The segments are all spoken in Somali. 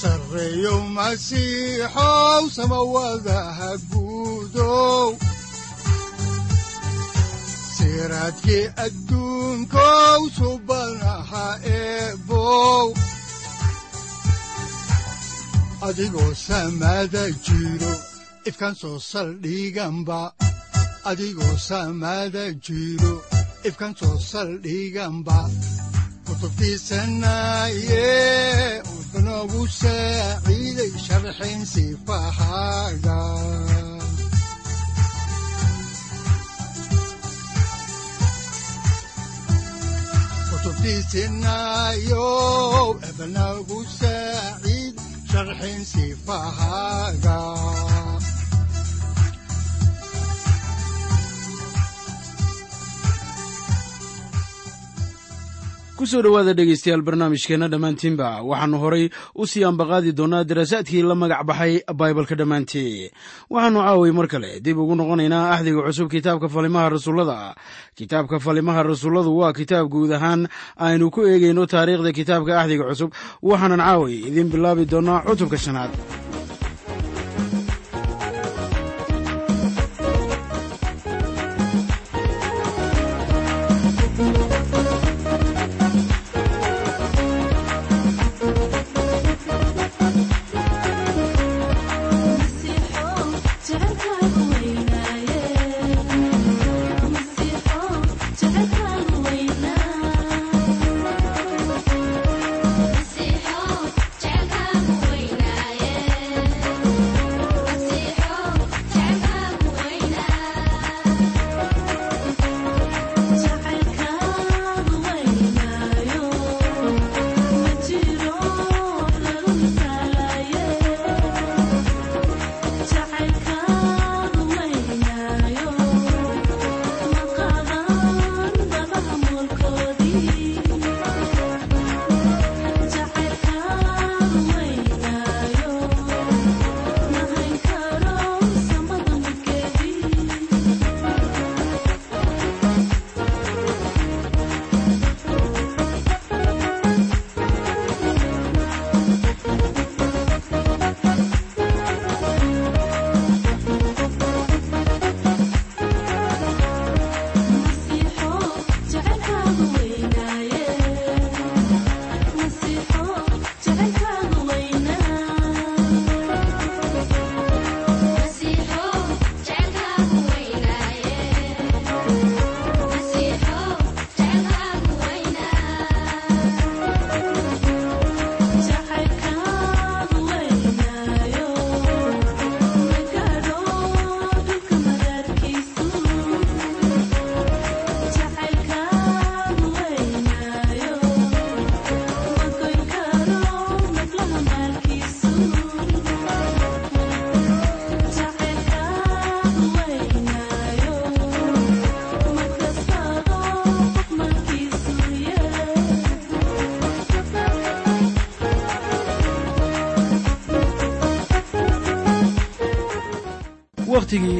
sareyow masiixow samawadaha guudow siraadkii adduunkow subanaha soo saldhiganba adigoo jiro ifkan soo saldhiganba kutubtiisanaye udanogu saaciiday sharxin sifahaaga kutubtiisinayo ebanagu saaciid sharxin sifahaaga ku soo dhowaada dhegaystayaal barnaamijkeenna dhammaantiinba. Waxaannu horay u sii ambaqaadi doonnaa daraasaadkii la magac baxay baibalka dhammaantii waxaannu caaway mar kale dib ugu noqonaynaa axdiga cusub kitaabka falimaha rasuullada. Kitaabka falimaha rasuulladu waa kitaab guud ahaan aynu ku eegayno taariikhda kitaabka axdiga cusub. Waxaanan caaway idiin bilaabi doonnaa cutubka shanaad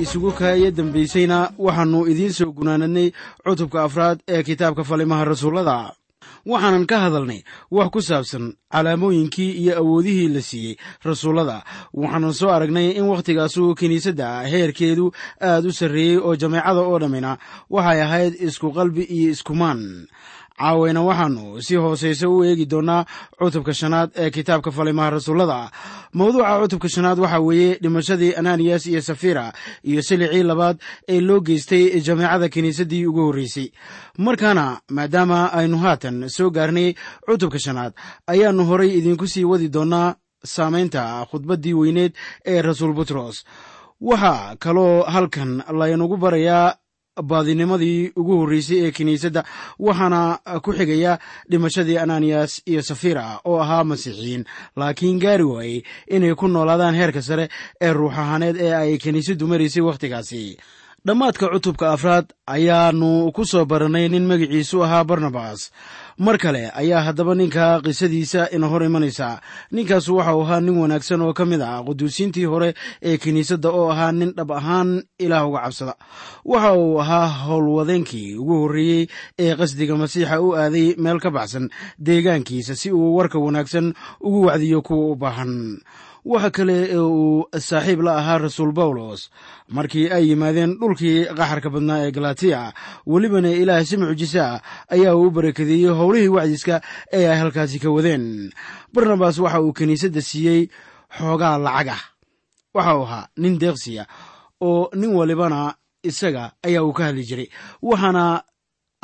isugu kaaya dembaysayna waxaannu idiin soo gunaanadnay cutubka afraad ee kitaabka falimaha rasuullada. Waxaanan ka hadalnay wax ku saabsan calaamooyinkii iyo awoodihii la siiyey rasuullada. Waxaanan soo aragnay in wakhtigaasu kiniisadda heerkeedu aad u sarreeyey oo jameecada oo dhammina waxay ahayd isku qalbi iyo iskumaan caawayna waxaannu si hoosayse u eegi doonnaa cutubka shanaad ee kitaabka falimaha rasuullada. Mawduuca cutubka shanaad waxaa weeye dhimashadii ananiyas iyo safira iyo silicii labaad ee loo geystay jameecada kiniisaddii ugu horreysay. Markaana maadaama aynu haatan soo gaarnay cutubka shanaad ayaannu horay idiinku sii wadi doonnaa saamaynta khudbaddii weyneed ee rasuul butros. Waxaa kaloo halkan laynagu barayaa baadinimadii ugu horreysay ee kiniisadda waxaana ku xigaya dhimashadii ananiyas iyo safira oo ahaa masiixiyiin. Laakiin gaari waayey inay ku noolaadaan heerka sare ee ruux ahaaneed ee ay kiniisaddu maraysay wakhtigaasi. Dhammaadka cutubka afraad ayaannu ku soo barannay nin magiciisu ahaa barnabas mar kale ayaa haddaba ninka qisadiisa ina hor imanaysa. Ninkaas waxa uu ahaa nin wanaagsan oo ka mid ah quduusiintii hore ee kiniisadda oo ahaa nin dhab ahaan ilaah uga cabsada. Waxa uu ahaa howlwadeenkii ugu horreeyey ee qasdiga masiixa u aaday meel ka baxsan deegaankiisa si uu warka wanaagsan ugu wacdiyo kuwa u baahan waxa kale ee uu saaxiib la ahaa rasuul bawlos markii ay yimaadeen dhulkii qaxarka badnaa ee galatiya welibana ilaah si mucjise ah ayaa uu u barakadeeyey howlihii wacdiska ee ay halkaasi ka wadeen. Barnabas waxa uu kiniisadda siiyey xoogaa lacag ah waxa uu ahaa nin deeqsiya oo nin walibana isaga ayaa uu ka hadli jiray waxaana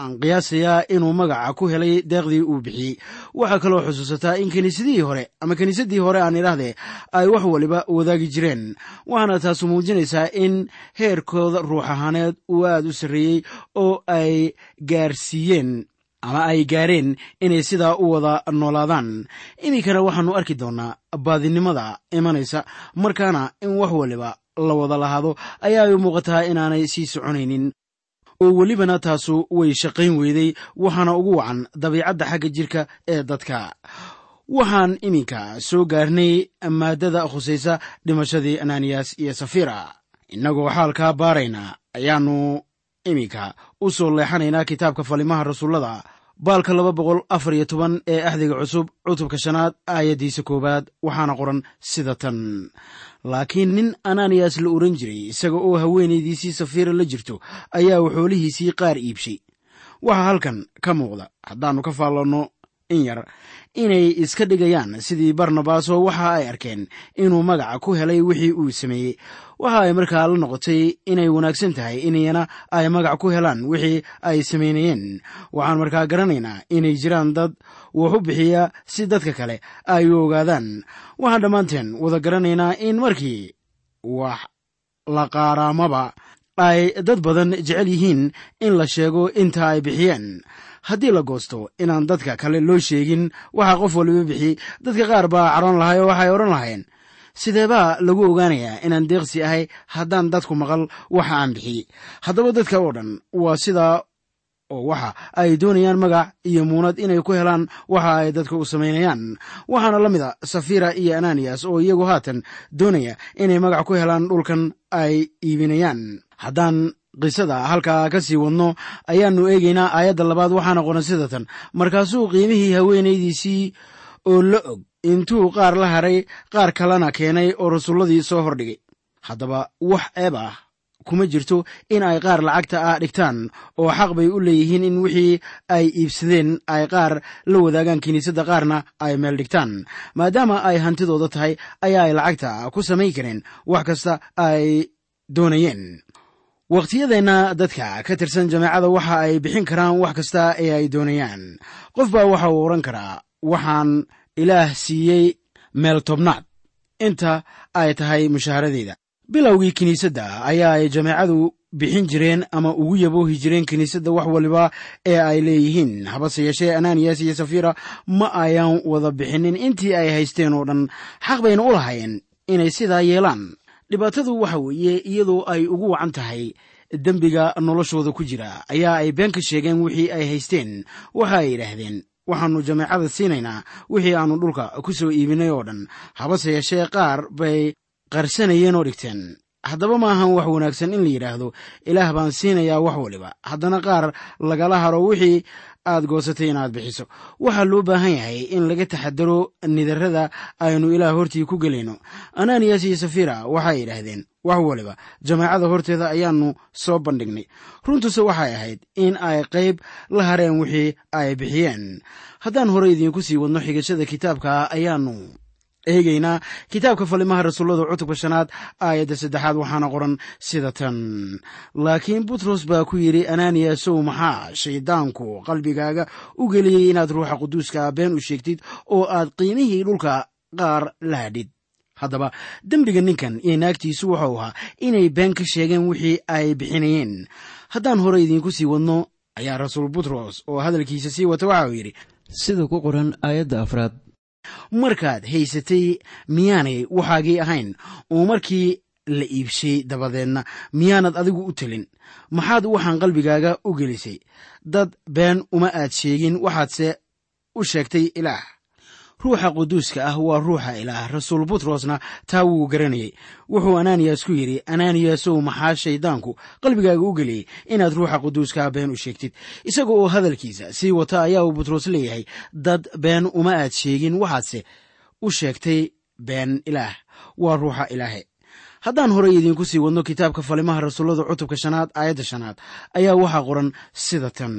aan qiyaasayaa inuu magaca ku helay deeqdii uu bixiyey. Waxaa kaloo xusuusataa in kiniisadihii hore ama kiniisaddii hore aan idhaahdee ay wax waliba wadaagi jireen. Waxaana taasu muujinaysaa in heerkooda ruux ahaaneed uu aad u sarreeyey oo ay gaarsiiyeen ama ay gaareen inay sidaa u wada noolaadaan. Iminkana waxaannu arki doonnaa baadinimada imanaysa markaana in wax waliba la wada lahaado ayaa ay u muuqataa inaanay sii soconaynin oo welibana taasu way shaqayn weyday waxaana ugu wacan dabiicadda xagga jirka ee dadka. Waxaan iminka soo gaarnay maaddada khusaysa dhimashadii ananiyas iyo safira. Innagoo xaalkaa baarayna ayaannu iminka u soo leexanaynaa kitaabka falimaha rasuullada baalka laba boqol afar iyo toban ee axdiga cusub cutubka shanaad aayaddiisa koowaad waxaana qoran sida tan laakiin nin ananiyas la oran jiray isaga oo haweenaydiisii safiira la jirto ayaa xoolihiisii qaar iibshay. Waxaa halkan ka muuqda haddaannu ka faallanno in yar inay iska dhigayaan sidii barnabas oo waxa ay arkeen inuu magaca ku helay wixii uu sameeyey. Waxa ay markaa la noqotay inay wanaagsan tahay inayana ay magac ku helaan wixii ay samaynayeen waxaan markaa garanaynaa inay jiraan dad wax u bixiya si dadka kale ay u ogaadaan. Waxaan dhammaanteen wada garanaynaa in markii wax la qaaraamaba ay dad badan jecel yihiin in la sheego inta ay bixiyeen. Haddii la goosto inaan dadka kale loo sheegin waxaa qof waliba bixiyey dadka qaar baa caroon lahay oo waxay odhan lahayeen sidee baa lagu ogaanayaa inaan deeqsi ahay haddaan dadku maqal waxa aan bixiyey haddaba dadka oo dhan waa sidaa oo waxa ay doonayaan magac iyo muunad inay ku helaan waxa ay dadka u samaynayaan waxaana la mid a safira iyo ananiyas oo iyagu haatan doonaya inay magac ku helaan dhulkan ay iibinayaan. Haddaan qisada halkaa ka sii wadno ayaannu eegaynaa aayadda labaad waxaana qoran sida tan. Markaasuu qiimihii haweenaydiisii oo la og intuu qaar la haray qaar kalena keenay oo rasuulladii soo hordhigay. Haddaba wax ceeb ah kuma jirto in ay qaar lacagta ah dhigtaan oo xaq bay u leeyihiin in wixii ay iibsadeen ay qaar la wadaagaan kiniisadda qaarna ay meel dhigtaan. Maadaama ay hantidooda tahay ayaa ay lacagta ku samayn kareen wax kasta ay doonayeen. Wakhtiyadeenna dadka ka tirsan jameecada waxa ay bixin karaan wax kasta ee ay doonayaan. Qof baa waxa uu odhan karaa waxaan ilaah siiyey meel tobnaad. Inta ay tahay mushaharadeeda bilowgii kiniisadda ayaa ay jameecadu bixin jireen ama ugu yaboohi jireen kiniisadda wax waliba ee ay leeyihiin. Habase yeeshee ananiyas iyo safira ma ayaan wada bixinin. Intii ay haysteen oo dhan xaq bayna u lahaayeen inay sidaa yeelaan. Dhibaatadu waxa weeye iyadoo ay ugu wacan tahay dembiga noloshooda ku jira. Ayaa ay been ka sheegeen wixii ay haysteen. Waxa ay yidhaahdeen waxaannu jameecada siinaynaa wixii aannu dhulka ku soo iibinay oo dhan. Habase yeeshee qaar bay qarsanayeen oo dhigteen. Haddaba ma ahan wax wanaagsan in la yidhaahdo. Ilaah baan siinayaa wax waliba. Haddana qaar lagala haro wixii aad goosatay inaad bixiso. Waxaa loo baahan yahay in laga taxadaro nidarada aynu ilaah hortii ku gelayno. Ananiyas iyo safira waxay yidhaahdeen wax waliba jamaacada horteeda ayaannu soo bandhignay. Runtuse waxay ahayd in ay qayb la hareen wixii ay bixiyeen. Haddaan hore idiinku sii wadno xigashada kitaabka ayaannu eegaynaa kitaabka falimaha rasuullada cutubka shanaad aayadda saddexaad waxaana qoran sida tan. Laakiin butros baa ku yidhi ananiyasow maxaa shayddaanku qalbigaaga u geliyey inaad ruuxa quduuska been u sheegtid oo aad qiimihii dhulka qaar la hadhid haddaba dembiga ninkan iyo naagtiisu wuxuu ahaa inay been ka sheegeen wixii ay bixinayeen. Haddaan hore idiinku sii wadno ayaa rasuul butros oo hadalkiisa sii wata waxa uu yidhi. Sida ku qoran aayadda afraad markaad haysatay miyaanay waxaagii ahayn oo markii la iibshay dabadeedna miyaanad adigu u telin. Maxaad waxaan qalbigaaga u gelisay. Dad been uma aad sheegin waxaadse u sheegtay ilaah ruuxa quduuska ah waa ruuxa ilaah rasuul butrosna taa wuu garanayey wuxuu ananiyas ku yidhi ananiyasow maxaa shayddaanku qalbigaaga u geliyey inaad ruuxa quduuskaah been u sheegtid? Isaga oo hadalkiisa sii wata ayaa uu butros leeyahay dad been uma aad sheegin waxaadse u sheegtay been ilaah. Waa ruuxa ilaahe haddaan horey idiinku sii wadno kitaabka falimaha rasuullada cutubka shanaad aayadda shanaad ayaa waxaa qoran sida tan.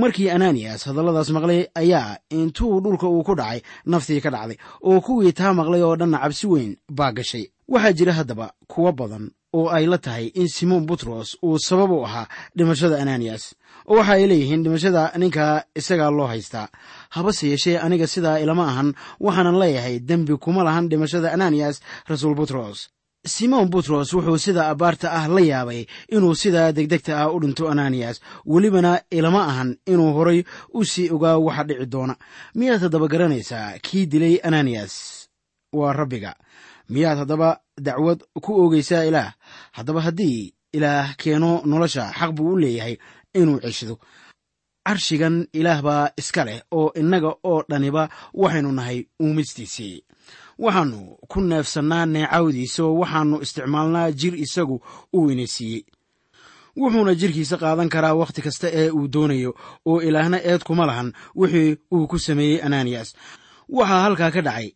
Markii ananiyas hadalladaas maqlay ayaa intuu dhulka uu ku dhacay naftii ka dhacday oo kuwii taa maqlay oo dhanna cabsi weyn baa gashay. Waxaa jira haddaba kuwo badan oo ay la tahay in simoon butros uu sabab u ahaa dhimashada ananiyas oo waxa ay leeyihiin dhimashada ninka isagaa loo haystaa. Habase yeeshee aniga sidaa ilama ahan waxaanan leeyahay dembi kuma lahan dhimashada ananiyas rasuul butros simoon butros wuxuu sida abbaarta ah la yaabay inuu sidaa degdegta ah u dhinto ananiyas welibana ilama ahan inuu horay u sii ogaa waxa dhici doona. Miyaad haddaba garanaysaa kii dilay ananiyas waa rabbiga. Miyaad haddaba dacwad ku oogaysaa ilaah? Haddaba haddii ilaah keeno nolosha xaq buu u leeyahay inuu ceshdo carshigan ilaah baa iska leh oo innaga oo dhaniba waxaynu nahay uumistiisii waxaannu ku neefsannaa neecawdiisa oo waxaannu isticmaalnaa jir isagu uu ina siiyey wuxuuna jirkiisa qaadan karaa wakhti kasta ee uu doonayo oo ilaahna eed kuma lahan wixii uu ku sameeyey ananiyas waxaa halkaa ka dhacay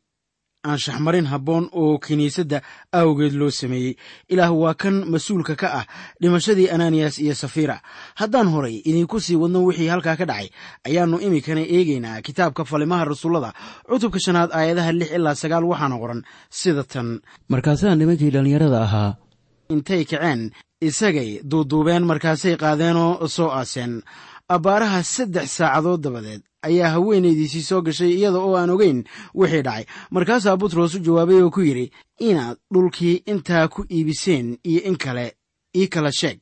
anshaxmarin habboon oo kiniisadda awgeed loo sameeyey. Ilaah waa kan mas'uulka ka ah dhimashadii ananiyas iyo safira haddaan horay idinku sii wadno wixii halkaa ka dhacay ayaannu iminkana eegaynaa kitaabka falimaha rasuullada cutubka shanaad aayadaha lix ilaa sagaal waxaana qoran sida tan. Markaasaa nimankii dhallinyarada ahaa. Intay kaceen isagay duuduubeen markaasay qaadeenoo soo aaseen. Abbaaraha saddex saacadood dabadeed ayaa haweenaydiisii soo gashay iyada oo aan ogeyn wixii dhacay. Markaasaa butros u jawaabay oo ku yidhi inaad dhulkii intaa ku iibiseen iyo in kale ii kala sheeg.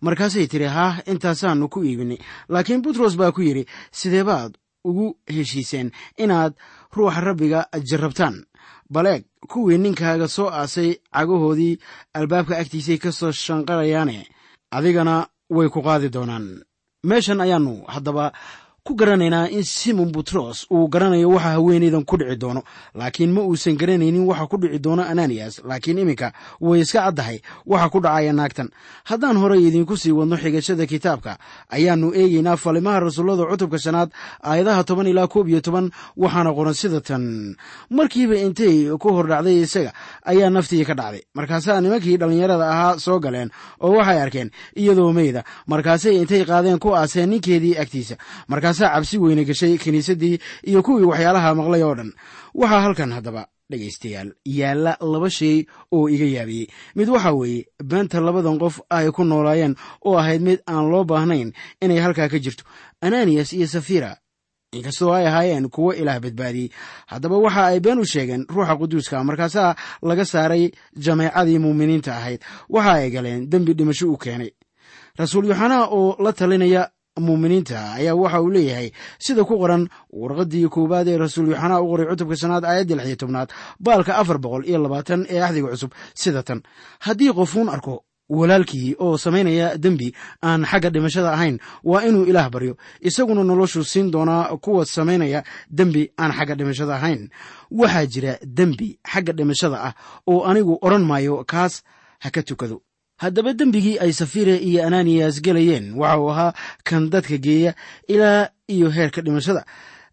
Markaasay tidhi haah intaasaannu ku iibinay. Laakiin butros baa ku yidhi sidee baad ugu heshiiseen inaad ruuxa rabbiga jarrabtaan? Baleeg kuwii ninkaaga soo aasay cagahoodii albaabka agtiisay ka soo shanqarayaane adigana way ku qaadi doonaan. Meeshan ayaannu haddaba ku garanaynaa in simon butros uu garanayo waxa haweenaydan ku dhici doono. Laakiin ma uusan garanaynin waxa ku dhici doono ananiyas laakiin iminka way iska caddahay waxa ku dhacaya naagtan. Haddaan horey idinku sii wadno xigashada kitaabka ayaannu eegaynaa falimaha rasuullada cutubka shanaad aayadaha toban ilaa koob iyo toban waxaana qoran sida tan. Markiiba intay ku hor isaga ayaa naftii ka dhacday. Markaasaa nimankii dhallinyarada ahaa soo galeen oo waxay arkeen iyadoo meyda markaasay intay qaadeen ku aaseen ninkeedii agtiisa markaasaa cabsi weyne gashay kiniisaddii iyo kuwii waxyaalaha maqlay oo dhan. Waxaa halkan haddaba dhegaystayaal yaalla laba shay oo iga yaabiyey. Mid waxaa weeye beenta labadan qof ay ku noolaayeen oo ahayd mid aan loo baahnayn inay halkaa ka jirto. Ananiyas iyo safira inkastoo ay ahaayeen kuwo ilaah badbaadiyey. Haddaba waxa ay been u sheegeen ruuxa quduuska markaasaa laga saaray jameecadii muuminiinta ahayd. Waxa ay galeen dembi dhimasho u keenay. Rasuul yoxanaa oo la talinaya muuminiinta ayaa waxa uu leeyahay. Sida ku qoran warqaddii koowaad ee rasuul yoxanaa u qoray cutubka shanaad aayaddii lix tobnaad baalka afar boqol iyo labaatan ee axdiga cusub sida tan. Haddii qofuun arko walaalkii oo samaynaya dembi aan xagga dhimashada ahayn waa inuu ilaah baryo isaguna noloshu siin doonaa kuwa samaynaya dembi aan xagga dhimashada ahayn. Waxaa jira dembi xagga dhimashada ah oo anigu odhan maayo kaas ha ka tukado haddaba dembigii ay safire iyo ananiyas gelayeen waxa uu ahaa kan dadka geeya ilaa iyo heerka dhimashada.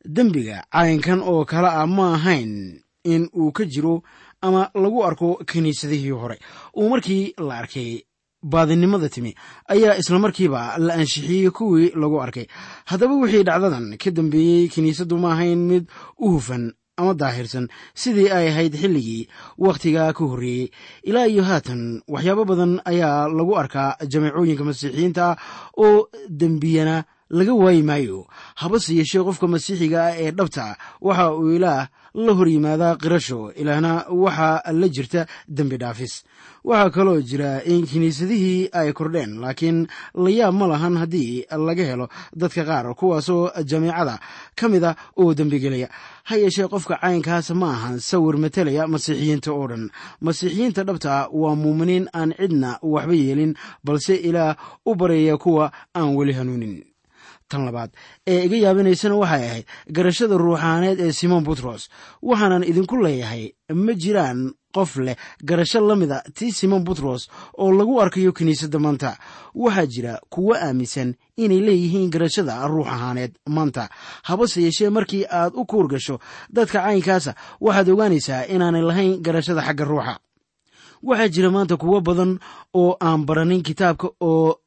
Dembiga caynkan oo kale ah ma ahayn in uu ka jiro ama lagu arko kiniisadihii hore. Uu markii la arkay baadinimada timi ayaa islamarkiiba la ansixiyey kuwii lagu arkay. Haddaba wixii dhacdadan ka dambeeyey kiniisaddu ma ahayn mid u hufan ama daahirsan sidii ay ahayd xilligii wakhtiga ka horreeyey. Ilaa iyo haatan waxyaabo badan ayaa lagu arkaa jameecooyinka masiixiyiinta ah oo dembiyana laga waayi maayo. Habase yeeshee qofka masiixiga ah ee dhabta waxa uu ilaah la hor yimaadaa qirasho. Ilaahna waxaa la jirta dembi dhaafis. Waxaa kaloo jira in kiniisadihii ay kordheen laakiin layaab ma lahan haddii laga helo dadka qaar kuwaasoo jamiicada ka mid ah oo dembigelaya ha yeeshee qofka caynkaas ma ahan sawir matelaya masiixiyiinta oo dhan. Masiixiyiinta dhabta waa muuminiin aan cidna waxba yeelin balse ilaah u baryaya kuwa aan weli hanuunin tan labaad. Ee iga yaabinaysana waxay ahayd garashada ruuxaaneed ee simon butros. Waxaanan idinku leeyahay ma jiraan qof leh garasho la mida tii simon butros oo lagu arkayo kiniisadda maanta. Waxaa jira kuwo aaminsan inay leeyihiin garashada ruux ahaaneed maanta. Habase yeeshee markii aad u kuur gasho dadka caynkaasa waxaad ogaanaysaa inaanay lahayn garashada xagga ruuxa. Waxaa jira maanta kuwo badan oo aan baranin kitaabka oo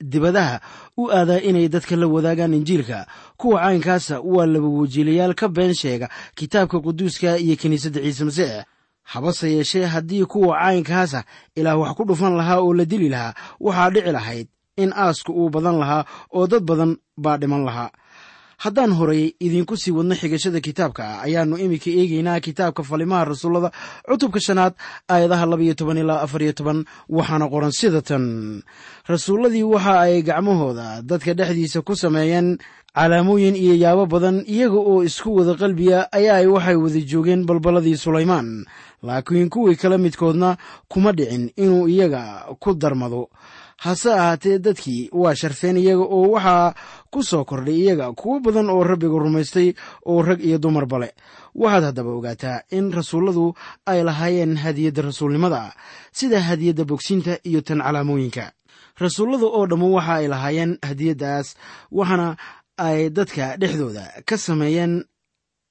dibadaha u aadaa inay dadka la wadaagaan injiilka. Kuwa caynkaasa waa laba wajiilayaal ka been sheega kitaabka quduuska iyo kiniisadda ciise masiix. Habase yeeshee haddii kuwa caynkaasa ilaah wax ku dhufan lahaa oo la dili lahaa waxaa dhici lahayd in aasku uu badan lahaa oo dad badan baa dhiman lahaa haddaan horay idiinku sii wadno xigashada kitaabka ayaannu iminka eegaynaa kitaabka falimaha rasuullada cutubka shanaad aayadaha labaiyo toban ilaa afariyo toban waxaana qoran sida tan. Rasuulladii waxa ay gacmahooda dadka dhexdiisa ku sameeyeen calaamooyin iyo yaabo badan iyaga oo isku wada qalbiya ayaa waxay wada joogeen balballadii sulaymaan laakiin kuwii kale midkoodna kuma dhicin inuu iyaga ku darmado. Hase ahaatee dadkii waa sharfeen iyaga oo waxaa ku soo kordhay iyaga kuwo badan oo rabbiga rumaystay oo rag iyo dumarba leh waxaad haddaba ogaataa in rasuulladu ay lahaayeen hadiyadda rasuulnimada sida hadiyadda bogsinta iyo tan calaamooyinka. Rasuullada oo dhammu waxa ay lahaayeen hadiyaddaas waxaana ay dadka dhexdooda ka sameeyeen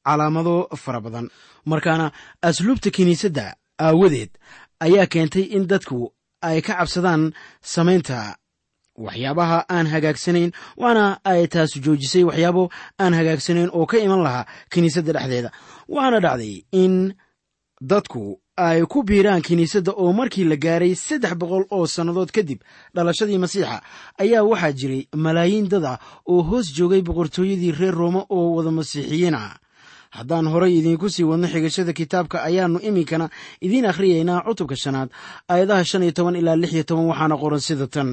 calaamado fara badan. Markaana asluubta kiniisadda aawadeed ayaa keentay in dadku ay ka cabsadaan samaynta waxyaabaha aan hagaagsanayn waana ay taas joojisay waxyaabo aan hagaagsanayn oo ka iman lahaa kiniisadda dhexdeeda. Waxaana dhacday in dadku ay ku biiraan kiniisadda oo markii la gaaray saddex boqol oo sannadood kadib dhalashadii masiixa ayaa waxaa jiray malaayiin dad ah oo hoos joogay boqortooyadii reer roome oo wada masiixiyiin ah haddaan horay idiinku sii wadno xigashada kitaabka ayaannu iminkana idiin akhriyaynaa cutubka shanaad aayadaha shan iyo toban ilaa lix iyo toban waxaana qoran sida tan.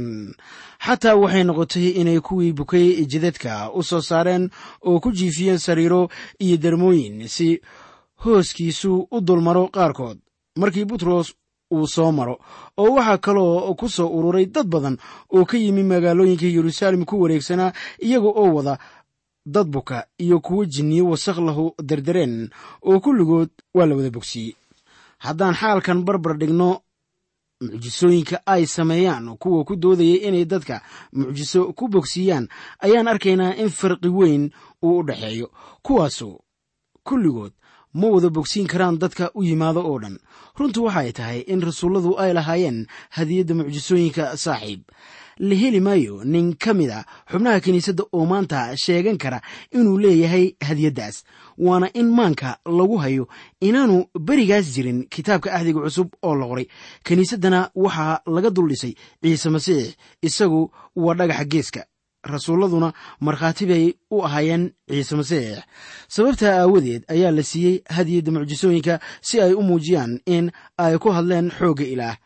Xataa waxay noqotay inay kuwii bukay jidadka u soo saareen oo ku jiifiyeen sariiro iyo darmooyin si hooskiisu u dulmaro qaarkood. Markii butros uu soo maro oo waxaa kaloo ku soo ururay dad badan oo ka yimi magaalooyinka yeruusaalem ku wareegsanaa iyaga oo wada dad buka iyo kuwo jinniyo wasakh lahu derdereen oo kulligood waa la wada bogsiiyey haddaan xaalkan barbar dhigno mucjisooyinka ay sameeyaan kuwa ku doodayay inay dadka mucjiso ku bogsiiyaan ayaan arkaynaa in farqi weyn uu u dhexeeyo kuwaasu kulligood ma wada bogsiin karaan dadka u yimaado oo dhan. Runtu waxay tahay in rasuulladu ay lahaayeen hadiyadda mucjisooyinka saaxiib la heli maayo nin ka mid a xubnaha kiniisadda oo maanta sheegan kara inuu leeyahay hadiyaddaas. Waana in maanka lagu hayo inaanu berigaas jirin kitaabka ahdiga cusub oo la qoray. Kiniisaddana waxaa laga dul dhisay ciise masiix isagu waa dhagaxa geeska. Rasuulladuna markhaati bay u ahaayeen ciise masiix. Sababtaa aawadeed ayaa la siiyey hadiyadda mucjisooyinka si ay u muujiyaan in ay ku hadleen xoogga ilaah.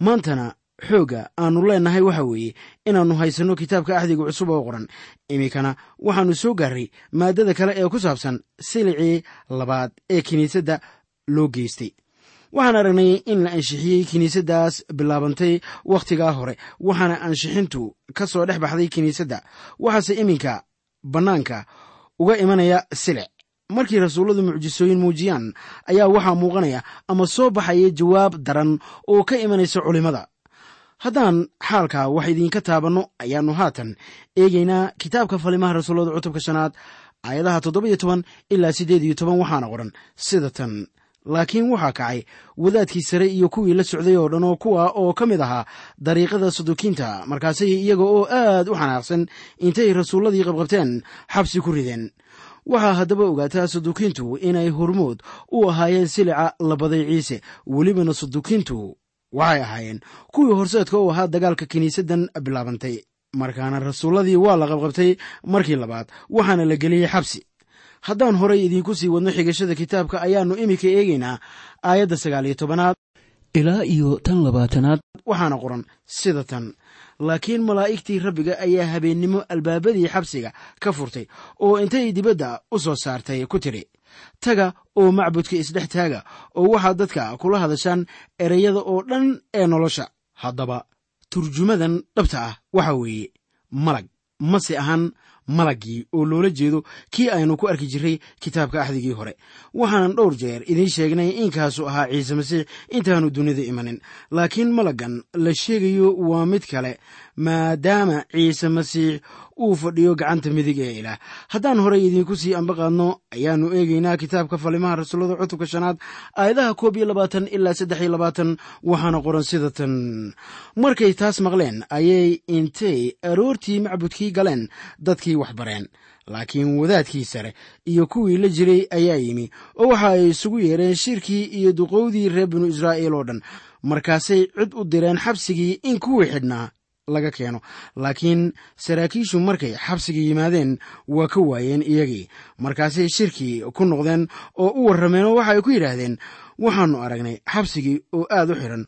Maantana xoogga aannu leennahay waxa weeye inaannu haysanno kitaabka axdiga cusub oo qoran. Iminkana waxaannu soo gaarray maaddada kale ee ku saabsan silicii labaad ee kiniisadda loo geystay. Waxaan aragnay in la anshixiyey kiniisaddaas bilaabantay wakhtigaa hore waxaana anshixintu ka soo dhex baxday kiniisadda. Waxaase iminka bannaanka uga imanaya silic. Markii rasuulladu mucjisooyin muujiyaan ayaa waxaa muuqanaya ama soo baxaya jawaab daran oo ka imanaysa culimmada haddaan xaalka wax idiinka taabanno ayaannu haatan eegaynaa kitaabka falimaha rasuullada cutubka shanaad aayadaha toddoba-iyo toban ilaa siddeed iyo toban waxaana qoran sida tan. Laakiin waxaa kacay wadaadkii sare iyo kuwii la socday oo dhan oo kuwa oo ka mid ahaa dariiqada sadukiinta markaasay iyaga oo aad u xanaaqsan intay rasuulladii qabqabteen xabsi ku rideen. Waxaa haddaba ogaataa sadukiintu inay hormood u ahaayeen silica labaday ciise welibana sadukiintu waxay ahaayeen. Kuwii horseedka u ahaa dagaalka kiniisaddan bilaabantay. Markaana rasuulladii waa la qabqabtay markii labaad waxaana la geliyey xabsi. Haddaan horay idiinku sii wadno xigashada kitaabka ayaannu iminka eegaynaa aayadda sagaal iyo tobanaad. Ilaa iyo tan labaatanaad. Waxaana qoran sida tan. Laakiin malaa'igtii rabbiga ayaa habeennimo albaabadii xabsiga ka furtay oo intay dibadda u soo saartay ku tidhi taga oo macbudka isdhex taaga oo waxaad dadka kula hadashaan ereyada oo dhan ee nolosha. Haddaba turjumadan dhabta ah waxa weeye malag. Mase ahaan malaggii oo loola jeedo kii aynu ku arki jirray kitaabka axdigii hore. Waxaanan dhowr jeer idiin sheegnay inkaasu ahaa ciise masiix intaanu dunida imanin. Laakiin malaggan la sheegayo waa mid kale maadaama ciise masiix uu fadhiyo gacanta midig ee ilaah. Haddaan horey idiinku sii ambaqaadno ayaannu eegaynaa kitaabka falimaha rasuullada cutubka shanaad aayadaha koob iyo labaatan ilaa saddex iyo labaatan waxaana qoran sida tan markay taas maqleen ayay intay aroortii macbudkii galeen dadkii wax bareen. Laakiin wadaadkii sare iyo kuwii la jiray ayaa yimi oo waxa ay isugu yeereen shirkii iyo duqowdii reer binu israa'iil oo dhan. Markaasay cid u direen xabsigii in kuwii xidhnaa laga keeno. Laakiin saraakiishu markay xabsiga yimaadeen waa ka waayeen iyagii. Markaasay shirkii ku noqdeen oo u warrameen oo waxa ay ku yidhaahdeen waxaannu aragnay xabsigii oo aad u xidhan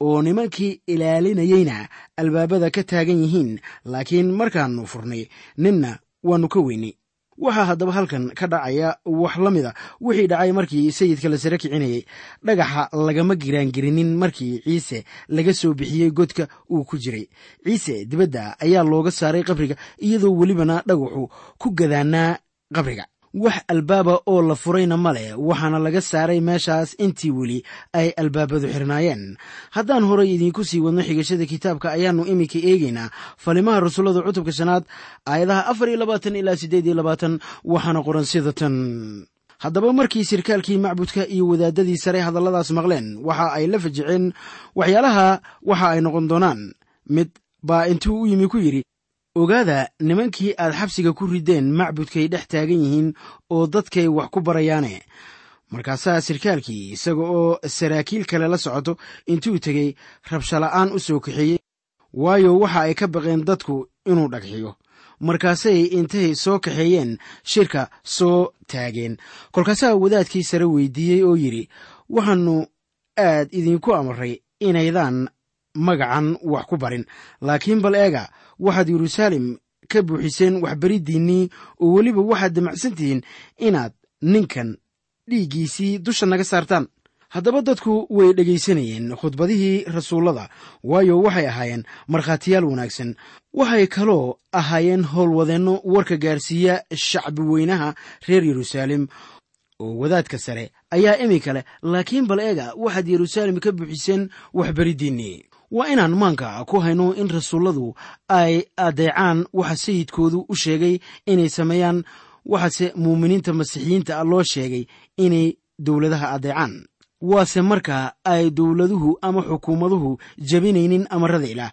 oo nimankii ilaalinayeyna albaabada ka taagan yihiin laakiin markaannu furnay ninna waannu ka weynay waxaa haddaba halkan ka dhacaya wax la mida wixii dhacay markii sayidka la sare kicinayey dhagaxa lagama giraangelinin markii ciise laga soo bixiyey godka uu ku jiray. Ciise dibadda ayaa looga saaray qabriga iyadoo welibana dhagaxu ku gadaanaa qabriga wax albaaba oo la furayna ma leh waxaana laga saaray meeshaas intii weli ay albaabadu xirnaayeen. Haddaan horay idiinku sii wadno xigashada kitaabka ayaannu iminka eegaynaa falimaha rasuullada cutubka shanaad aayadaha afar iyo labaatan ilaa siddeed iyo labaatan waxaana qoran sida tan haddaba markii sirkaalkii macbudka iyo wadaadadii sare hadalladaas maqleen waxa ay la fajiceen waxyaalaha waxa ay noqon doonaan. Mid baa intuu u yimi ku yidhi ogaada nimankii aad xabsiga ku rideen macbudkay dhex taagan yihiin oo dadkay wax ku barayaane. Markaasaa sirkaalkii isaga oo saraakiil kale la socoto intuu tegey rabshala'aan u soo kaxeeyey. Waayo waxa ay ka baqeen dadku inuu dhagxiyo markaasay intay soo kaxeeyeen shirka soo taageen. Kolkaasaa wadaadkii sare weydiiyey oo yidhi waxaannu aad idinku amray inaydaan magacan wax ku barin laakiin bal eega waxaad yeruusaalem ka buuxiseen waxbariddiinnii oo weliba waxaad damacsan tihiin inaad ninkan dhiiggiisii dusha naga saartaan. Haddaba dadku way dhegaysanayeen khudbadihii rasuullada waayo waxay ahaayeen markhaatiyaal wanaagsan. Waxay kaloo ahaayeen howlwadeenno warka gaarsiiya shacbi weynaha reer yeruusaalem oo wadaadka sare ayaa iminka leh laakiin bal eega waxaad yeruusaalem ka buuxiseen waxbariddiinnii waa inaan maanka ku hayno in rasuulladu ay adeecaan waxa sayidkoodu u sheegay inay sameeyaan waxaase muuminiinta masiixiyiinta ah loo sheegay inay dowladaha adeecaan. Waase markaa ay dowladuhu ama xukuumaduhu jebinaynin amarada ilaah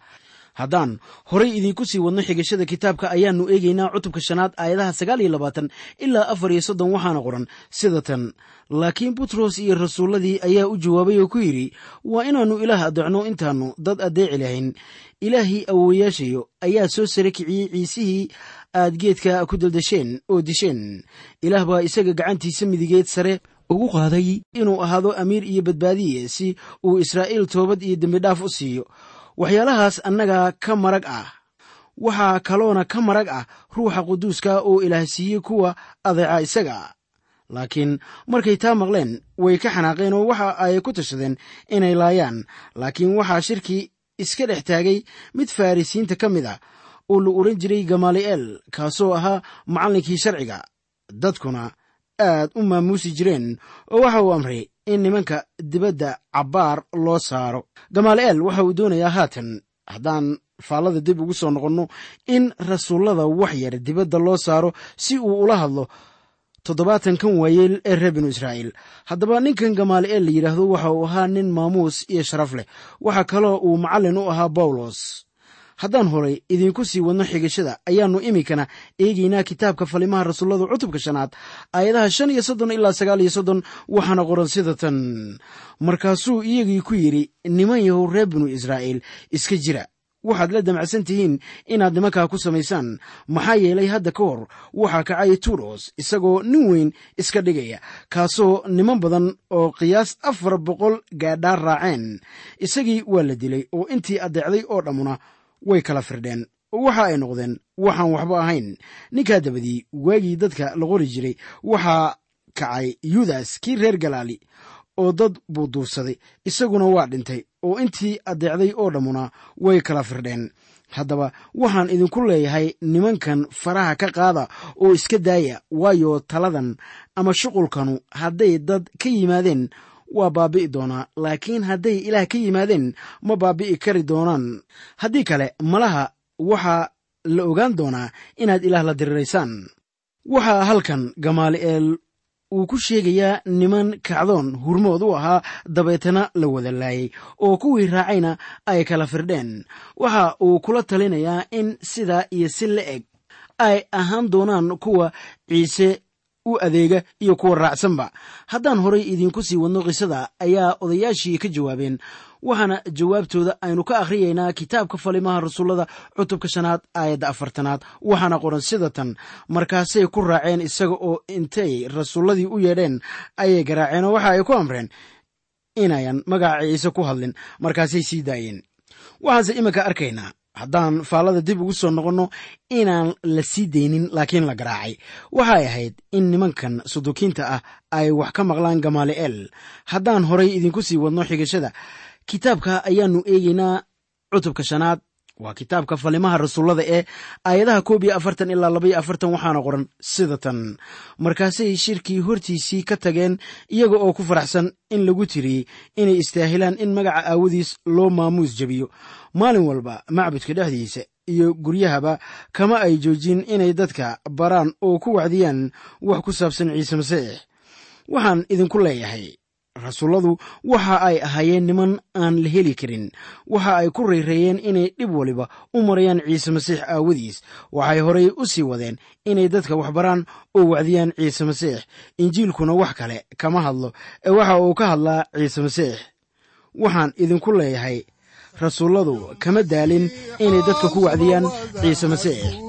haddaan horay idiinku sii wadno xigashada kitaabka ayaannu eegaynaa cutubka shanaad aayadaha sagaal iyo labaatan ilaa afar iyo soddon waxaana qoran sida tan. Laakiin butros iyo rasuulladii ayaa u jawaabay oo ku yidhi waa inaannu ilaah adeecno intaannu dad addeeci lahayn. Ilaahii awoowayaashayo ayaa soo sare kiciyey ciisihii aad geedka ku daldasheen oo disheen ilaah baa isaga gacantiisa midigeed sare ugu qaaday inuu ahaado amiir iyo badbaadiye si uu israa'iil toobad iyo dembidhaaf u siiyo waxyaalahaas annaga ka marag ah. Waxaa kaloona ka marag ah ruuxa quduuska oo ilaah siiyey kuwa adeeca isaga. Laakiin markay taa maqleen way ka xanaaqeen oo waxa ay ku tashadeen inay laayaan. Laakiin waxaa shirkii iska dhex taagay mid farrisiinta ka mid ah oo la oran jiray gamali'eel kaasoo ahaa macallinkii sharciga. Dadkuna aad u maamuusi jireen oo waxa uu amray in nimanka dibadda cabbaar loo saaro. Gamaali'eel waxa uu doonayaa haatan haddaan faallada dib ugu soo noqonno in rasuullada wax yar dibadda loo saaro si uu ula hadlo toddobaatan kan waayeel ee reer binu israa'iil. Haddaba ninkan gamaali'eel la yidhaahdo waxa uu ahaa nin maamuus iyo sharaf leh. Waxaa kaloo uu macallin u ahaa bawlos haddaan horay idiinku sii wadno xigashada ayaannu iminkana eegaynaa kitaabka falimaha rasuullada cutubka shanaad aayadaha shan iyo soddon ilaa sagaal iyo soddon waxaana qoran sida tan. Markaasuu iyagii ku yidhi niman yahow reer binu israa'iil iska jira. Waxaad la damacsan tihiin inaad nimankaa ku samaysaan. Maxaa yeelay hadda ka hor waxaa kacay turos isagoo nin weyn iska dhigaya kaasoo niman badan oo qiyaas afar boqol gaadhaan raaceen. Isagii waa la dilay oo intii addeecday oo dhammuna way kala firdheen. Waxa ay noqdeen waxaan waxba ahayn. Ninkaa dabadii waagii dadka la qori jiray waxaa kacay yudas kii reer galaali oo dad buu duursaday. Isaguna waa dhintay oo intii addeecday oo dhammuna way kala firdheen. Haddaba waxaan idinku leeyahay nimankan faraha ka qaada oo iska daaya waayo taladan ama shuqulkanu hadday dad ka yimaadeen waa baabi'i doonaa laakiin hadday ilaah ka yimaadeen ma baabi'i kari doonaan. Haddii kale malaha waxaa la ogaan doonaa inaad ilaah la diriraysaan. Waxaa halkan gamaali'eel uu ku sheegayaa niman kacdoon hurmood u ahaa dabeetana la wada laayay oo kuwii raacayna ay kala firdheen. Waxa uu kula talinayaa in sidaa iyo si la eg ay ahaan doonaan kuwa ciise u adeega iyo kuwa raacsanba. Haddaan horay idiinku sii wadno qisada ayaa odayaashii ka jawaabeen. Waxaana jawaabtooda aynu ka akhriyaynaa kitaabka falimaha rasuullada cutubka shanaad aayadda afartanaad. Waxaana qoran sida tan markaasay ku raaceen isaga oo intay rasuulladii u yeedheen ayay garaaceen oo waxa ay ku amreen inayan magaca ciise ku hadlin. Markaasay sii daayeen. Waxaanse iminka arkaynaa haddaan faallada dib ugu soo noqonno inaan la sii daynin laakiin la garaacay. Waxay ahayd in nimankan sudukiinta ah ay wax ka maqlaan gamaali'eel haddaan horay idinku sii wadno xigashada kitaabka ayaannu eegeynaa cutubka shanaad waa kitaabka falimaha rasuullada ee aayadaha koob iyo afartan ilaa labaiyo afartan waxaana qoran sida tan. Markaasay shirkii hortiisii ka tageen iyaga oo ku faraxsan in lagu tiriyey inay istaahilaan in magaca aawadiis loo maamuus jebiyo. Maalin walba macbudka dhexdiisa iyo guryahaba kama ay joojin inay dadka baraan oo ku wacdiyaan wax ku saabsan ciise masiix. Waxaan idinku leeyahay rasuulladu waxa ay ahaayeen niman aan la heli karin. Waxa ay ku rayreeyeen inay dhib waliba u marayaan ciise masiix aawadiis. Waxay horay u sii wadeen inay dadka wax baraan oo wacdiyaan ciise masiix. Injiilkuna wax kale kama hadlo. Ee waxa uu ka hadlaa ciise masiix. Waxaan idinku leeyahay rasuulladu kama daalin inay dadka ku wacdiyaan ciise masiix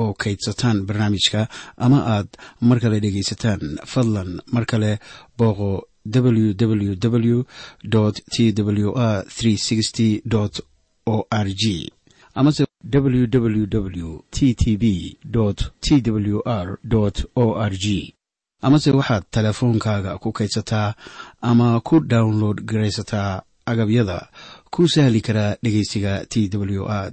oo kaydsataan barnaamijka ama aad mar kale dhegaysataan fadlan mar kale booqo www t w r o r g amase www t t b t w r o r g amase waxaad teleefoonkaaga ku kaydsataa ama ku download garaysataa agabyada ku sahli karaa dhegeysiga t w r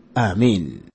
aamiin